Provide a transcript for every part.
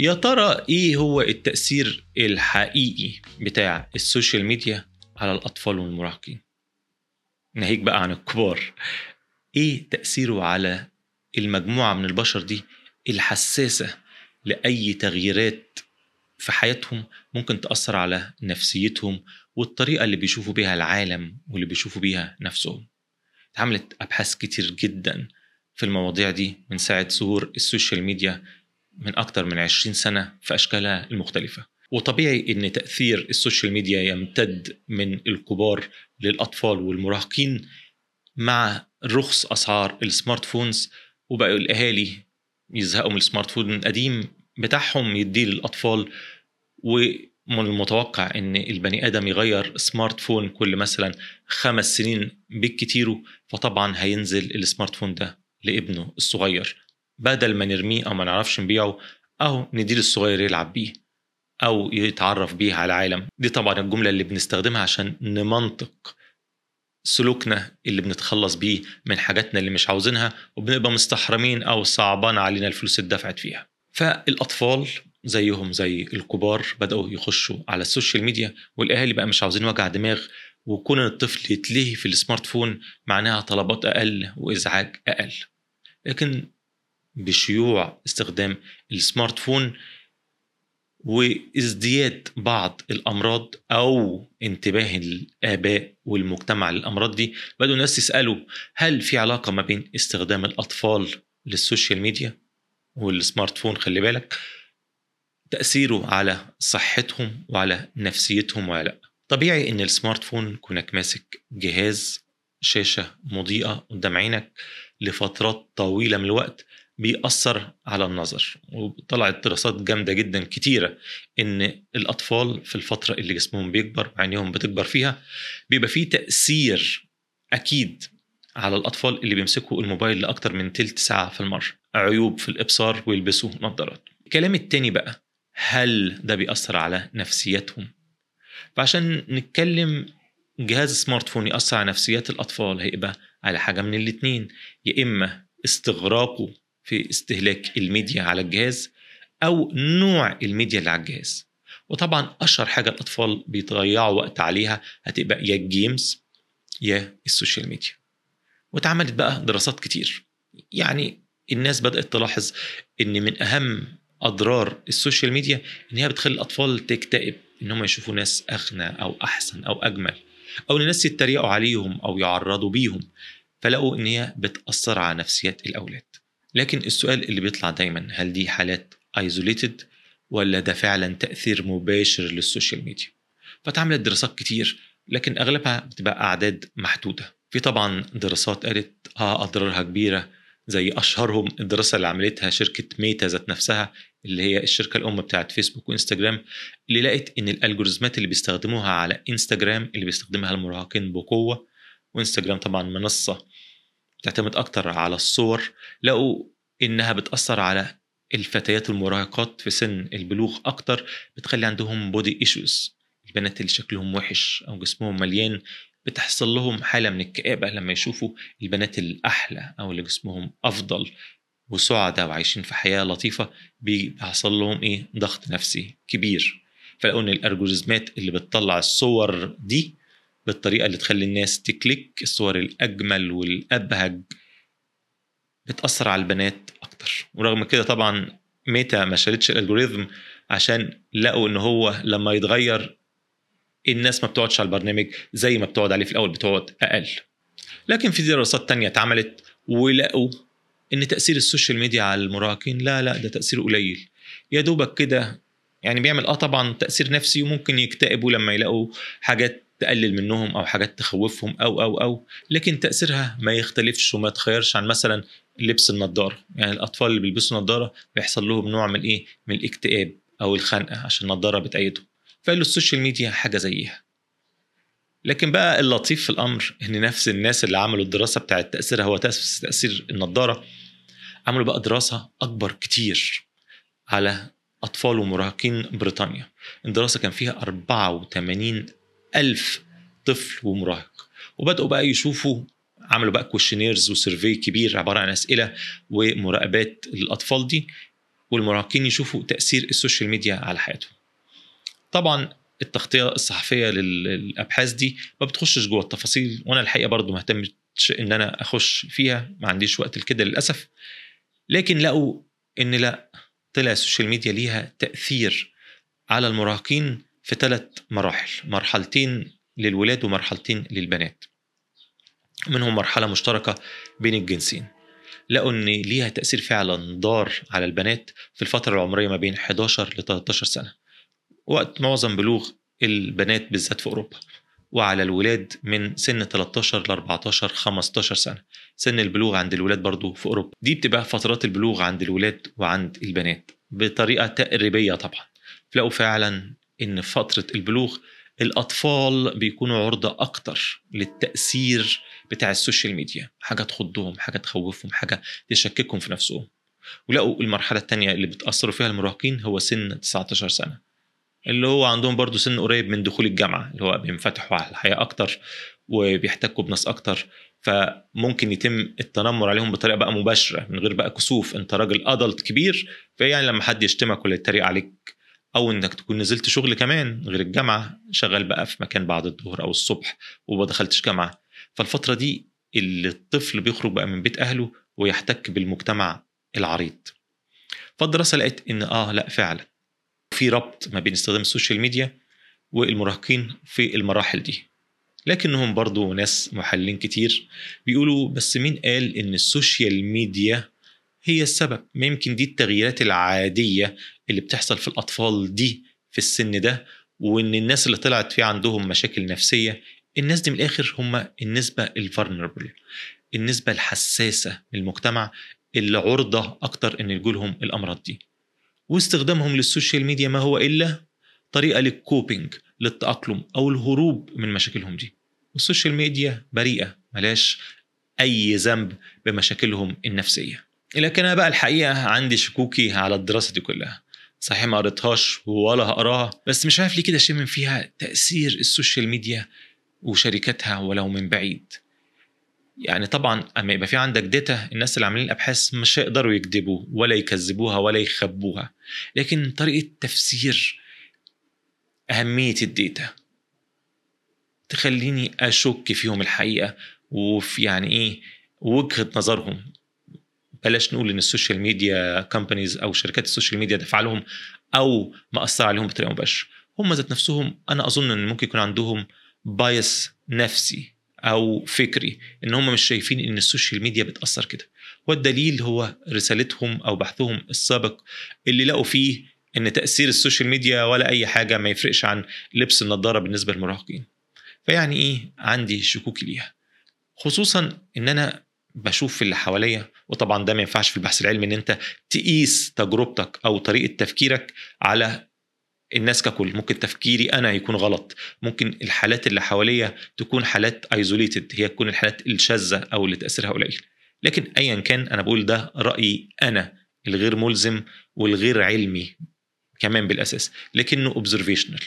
يا ترى إيه هو التأثير الحقيقي بتاع السوشيال ميديا على الأطفال والمراهقين؟ ناهيك بقى عن الكبار. إيه تأثيره على المجموعة من البشر دي الحساسة لأي تغييرات في حياتهم ممكن تأثر على نفسيتهم والطريقة اللي بيشوفوا بيها العالم واللي بيشوفوا بيها نفسهم؟ اتعملت أبحاث كتير جدا في المواضيع دي من ساعة ظهور ال social media من أكتر من 20 سنة في أشكالها المختلفة. وطبيعي إن تأثير ال social media يمتد من الكبار للأطفال والمراهقين مع رخص أسعار ال smartphones وبقوا الأهالي يزهقوا من ال smartphone القديم بتاعهم يديه للأطفال. ومن المتوقع إن البني آدم يغير smartphone كل مثلا خمس سنين بالكتير فطبعا هينزل ال smartphone ده لابنه الصغير. بدل ما نرميه أو ما نعرفش نبيعه أو نديه للصغير يلعب بيه أو يتعرف بيه على العالم. دي طبعا الجملة اللي بنستخدمها عشان نمنطق سلوكنا اللي بنتخلص بيه من حاجاتنا اللي مش عاوزينها وبنبقى مستحرمين أو صعبان علينا الفلوس اتدفعت فيها. فالأطفال زيهم زي الكبار بدأوا يخشوا على ال social media والأهالي بقى مش عاوزين وجع دماغ وكون الطفل يتلهي في ال smartphone معناها طلبات أقل وإزعاج أقل. لكن بشيوع استخدام ال smartphone وازدياد بعض الأمراض أو انتباه الآباء والمجتمع للأمراض دي. بدأوا الناس يسألوا هل في علاقة ما بين استخدام الأطفال لل social media وال smartphone؟ خلي بالك تأثيره على صحتهم وعلى نفسيتهم ولا لأ. طبيعي إن السمارت فون كونك ماسك جهاز شاشة مضيئة قدام عينك لفترات طويلة من الوقت بيأثر على النظر وطلعت دراسات جامدة جدا كتيرة إن الأطفال في الفترة اللي جسمهم بيكبر وعينيهم بتكبر فيها بيبقى فيه تأثير أكيد على الأطفال اللي بيمسكوا الموبايل لأكتر من تلت ساعة في المرة. عيوب في الإبصار ويلبسوا نظارات. الكلام التاني بقى هل ده بيأثر على نفسيتهم فعشان نتكلم جهاز smartphone يأثر على نفسيات الأطفال هيبقى على حاجة من الاتنين يا إما استغراقه في استهلاك الميديا على الجهاز أو نوع الميديا اللي على الجهاز. وطبعا أشهر حاجة الأطفال بيضيعوا وقت عليها هتبقى يا ال games يا ال social media. واتعملت بقى دراسات كتير. يعني الناس بدأت تلاحظ إن من أهم أضرار ال social media إن هي بتخلي الأطفال تكتئب إن هم يشوفوا ناس أغنى أو أحسن أو أجمل أو إن الناس يتريقوا عليهم أو يعرضوا بيهم فلقوا إن هي بتأثر على نفسيات الأولاد. لكن السؤال اللي بيطلع دايما هل دي حالات isolated ولا ده فعلا تأثير مباشر لل social media؟ فتعملت دراسات كتير لكن أغلبها بتبقى أعداد محدودة. في طبعا دراسات قالت آه أضرارها كبيرة زي أشهرهم الدراسة اللي عملتها شركة ميتا ذات نفسها اللي هي الشركة الأم بتاعت فيسبوك وإنستجرام اللي لقت إن ال algorithms ات اللي بيستخدموها على إنستجرام اللي بيستخدمها المراهقين بقوة وإنستجرام طبعا منصة بتعتمد أكتر على الصور لقوا إنها بتأثر على الفتيات المراهقات في سن البلوغ أكتر بتخلي عندهم body issues البنات اللي شكلهم وحش أو جسمهم مليان بتحصل لهم حالة من الكآبة لما يشوفوا البنات الأحلى أو اللي جسمهم أفضل وسعداء وعايشين في حياة لطيفة بيحصل لهم إيه؟ ضغط نفسي كبير. فلقوا إن الألجوريزمات اللي بتطلع الصور دي بالطريقة اللي تخلي الناس تكليك الصور الأجمل والأبهج بتأثر على البنات أكتر. ورغم كده طبعا ميتا ما شالتش الالجوريزم عشان لقوا إن هو لما يتغير الناس ما بتقعدش على البرنامج زي ما بتقعد عليه في الأول بتقعد أقل. لكن في دراسات تانية اتعملت ولقوا إن تأثير ال social media على المراهقين لا لا ده تأثير قليل. يا دوبك كده يعني بيعمل آه طبعا تأثير نفسي وممكن يكتئبوا لما يلاقوا حاجات تقلل منهم أو حاجات تخوفهم أو أو أو. لكن تأثيرها ما يختلفش وما يتخيرش عن مثلا لبس النضارة. يعني الأطفال اللي بيلبسوا نضارة بيحصل لهم نوع من إيه؟ من الاكتئاب أو الخنقة عشان النضارة بتقيدهم. فقالوا ال social media حاجة زيها. لكن بقى اللطيف في الأمر إن نفس الناس اللي عملوا الدراسة بتاعت تأثيرها هو تأثير النضارة. عملوا بقى دراسة أكبر كتير على أطفال ومراهقين بريطانيا. الدراسة كان فيها 84 ألف طفل ومراهق. وبدأوا بقى يشوفوا عملوا بقى questionnaires و survey كبير عبارة عن أسئلة ومراقبات للأطفال دي والمراهقين يشوفوا تأثير ال social media على حياتهم. طبعا التغطية الصحفية للأبحاث دي ما بتخشش جوه التفاصيل وأنا الحقيقة برضو ما اهتمتش إن أنا أخش فيها ما عنديش وقت لكده للأسف. لكن لقوا إن لأ طلع ال social media ليها تأثير على المراهقين في ثلاث مراحل مرحلتين للولاد ومرحلتين للبنات. منهم مرحلة مشتركة بين الجنسين. لقوا إن ليها تأثير فعلا ضار على البنات في الفترة العمرية ما بين 11 ل 13 سنة. وقت معظم بلوغ البنات بالذات في أوروبا. وعلى الولاد من سن 13 ل 14 15 سنة. سن البلوغ عند الولاد برضو في أوروبا. دي بتبقى فترات البلوغ عند الولاد وعند البنات. بطريقة تقريبية طبعا. تلاقوا فعلا إن فترة البلوغ الأطفال بيكونوا عرضة أكتر للتأثير بتاع ال social media. حاجة تخضهم حاجة تخوفهم حاجة تشككهم في نفسهم. ولقوا المرحلة الثانية اللي بتأثروا فيها المراهقين هو سن 19 سنة. اللي هو عندهم برضو سن قريب من دخول الجامعة اللي هو بينفتحوا على الحياة أكتر وبيحتكوا بناس أكتر. فممكن يتم التنمر عليهم بطريقة بقى مباشرة من غير بقى كسوف. أنت راجل adult كبير فيعني لما حد يشتمك ولا يتريق عليك أو إنك تكون نزلت شغل كمان غير الجامعة شغال بقى في مكان بعد الظهر أو الصبح وما دخلتش جامعة. فالفترة دي اللي الطفل بيخرج بقى من بيت أهله ويحتك بالمجتمع العريض. فالدراسة لقيت إن آه لأ فعلا. في ربط ما بين استخدام ال social media والمراهقين في المراحل دي. لكنهم برضو ناس محللين كتير بيقولوا بس مين قال إن ال social media هي السبب. ما يمكن دي التغييرات العادية اللي بتحصل في الأطفال دي في السن ده وإن الناس اللي طلعت في عندهم مشاكل نفسية الناس دي من الآخر هم النسبة ال vulnerable النسبة الحساسة للمجتمع اللي عرضة أكتر إن يجولهم الأمراض دي. واستخدامهم لل social media ما هو إلا طريقة لل coping للتأقلم أو الهروب من مشاكلهم دي. وال social media بريئة ملهاش أي ذنب بمشاكلهم النفسية. لكن أنا بقى الحقيقة عندي شكوكي على الدراسة دي كلها. صحيح ما قريتهاش ولا هقراها بس مش عارف ليه كده شامم فيها تأثير ال social media وشركاتها ولو من بعيد. يعني طبعا أما يبقى في عندك data الناس اللي عاملين الأبحاث مش هيقدروا يكذبوا ولا يكذبوها ولا يخبوها. لكن طريقة تفسير أهمية ال data تخليني أشك فيهم الحقيقة وفي يعني إيه وجهة نظرهم. بلاش نقول إن ال social media companies أو شركات ال social media دفع لهم أو مأثر عليهم بطريقة مباشرة. هم ذات نفسهم أنا أظن إن ممكن يكون عندهم bias نفسي أو فكري إن هم مش شايفين إن ال social media بتأثر كده. والدليل هو رسالتهم أو بحثهم السابق اللي لقوا فيه إن تأثير ال social media ولا أي حاجة ما يفرقش عن لبس النضاره بالنسبة للمراهقين. فيعني إيه؟ عندي شكوك ليها. خصوصا إن أنا بشوف اللي حواليا وطبعا ده ما ينفعش في البحث العلمي إن أنت تقيس تجربتك أو طريقة تفكيرك على الناس ككل. ممكن تفكيري أنا يكون غلط. ممكن الحالات اللي حواليا تكون حالات isolated هي تكون الحالات الشاذة أو اللي تأثيرها قليل. لكن ايا كان أنا بقول ده رأيي أنا الغير ملزم والغير علمي كمان بالأساس. لكنه observational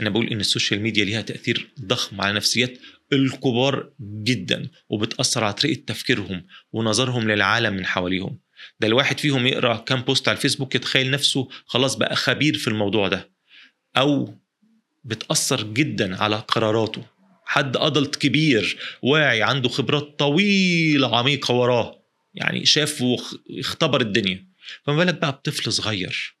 أنا بقول إن ال social media ليها تأثير ضخم على نفسيات الكبار جدا وبتأثر على طريقة تفكيرهم ونظرهم للعالم من حواليهم. ده الواحد فيهم يقرأ كام post على الفيسبوك يتخيل نفسه خلاص بقى خبير في الموضوع ده. أو بتأثر جدا على قراراته. حد adult كبير واعي عنده خبرات طويلة عميقة وراه. يعني شاف واختبر الدنيا. فما بالك بقى بطفل صغير؟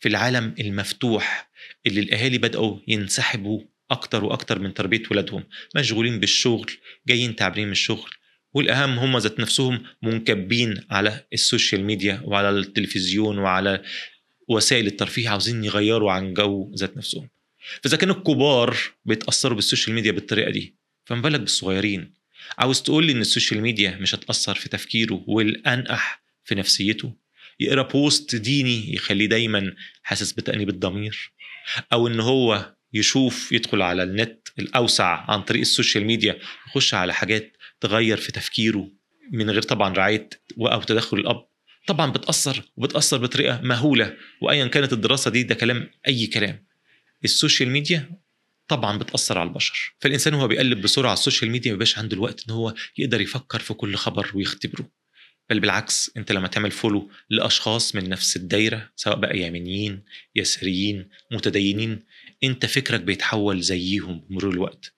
في العالم المفتوح اللي الأهالي بدأوا ينسحبوا أكتر وأكتر من تربية ولادهم مشغولين بالشغل جايين تعبانين من الشغل والأهم هم ذات نفسهم منكبين على ال social media وعلى التلفزيون وعلى وسائل الترفيه عاوزين يغيروا عن جو ذات نفسهم. فإذا كانوا الكبار بيتأثروا بال social media بالطريقة دي فما بالك بالصغيرين؟ عاوز تقول لي إن ال social media مش هتأثر في تفكيره والأنقح في نفسيته؟ يقرا post ديني يخليه دايما حاسس بتأنيب الضمير أو إن هو يشوف يدخل على النت الأوسع عن طريق السوشيال ميديا يخش على حاجات تغير في تفكيره من غير طبعا رعاية أو تدخل الأب. طبعا بتأثر وبتأثر بطريقة مهولة وايا كانت الدراسة دي ده كلام أي كلام. السوشيال ميديا طبعا بتأثر على البشر. فالإنسان وهو بيقلب بسرعة على السوشيال ميديا ما عنده الوقت إن هو يقدر يفكر في كل خبر ويختبره. بل بالعكس أنت لما تعمل follow لأشخاص من نفس الدايرة سواء بقى يمينيين يساريين متدينين أنت فكرك بيتحول زيهم بمرور الوقت.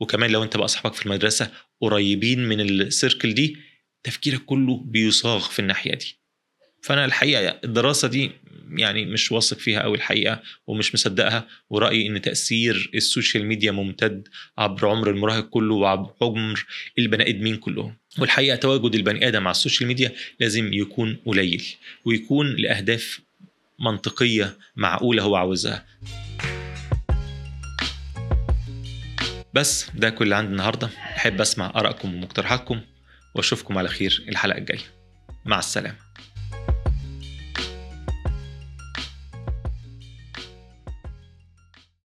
وكمان لو أنت بقى اصحابك في المدرسة قريبين من ال circle دي تفكيرك كله بيصاغ في الناحية دي. فأنا الحقيقة الدراسة دي يعني مش واثق فيها قوي الحقيقة ومش مصدقها. ورأيي إن تأثير السوشيال ميديا ممتد عبر عمر المراهق كله وعبر عمر البني آدمين كلهم. والحقيقة تواجد البني آدم على السوشيال ميديا لازم يكون قليل ويكون لأهداف منطقية معقولة هو عاوزها. بس ده كل اللي عندي النهارده. أحب أسمع آرائكم ومقترحاتكم وأشوفكم على خير الحلقة الجاية. مع السلامة.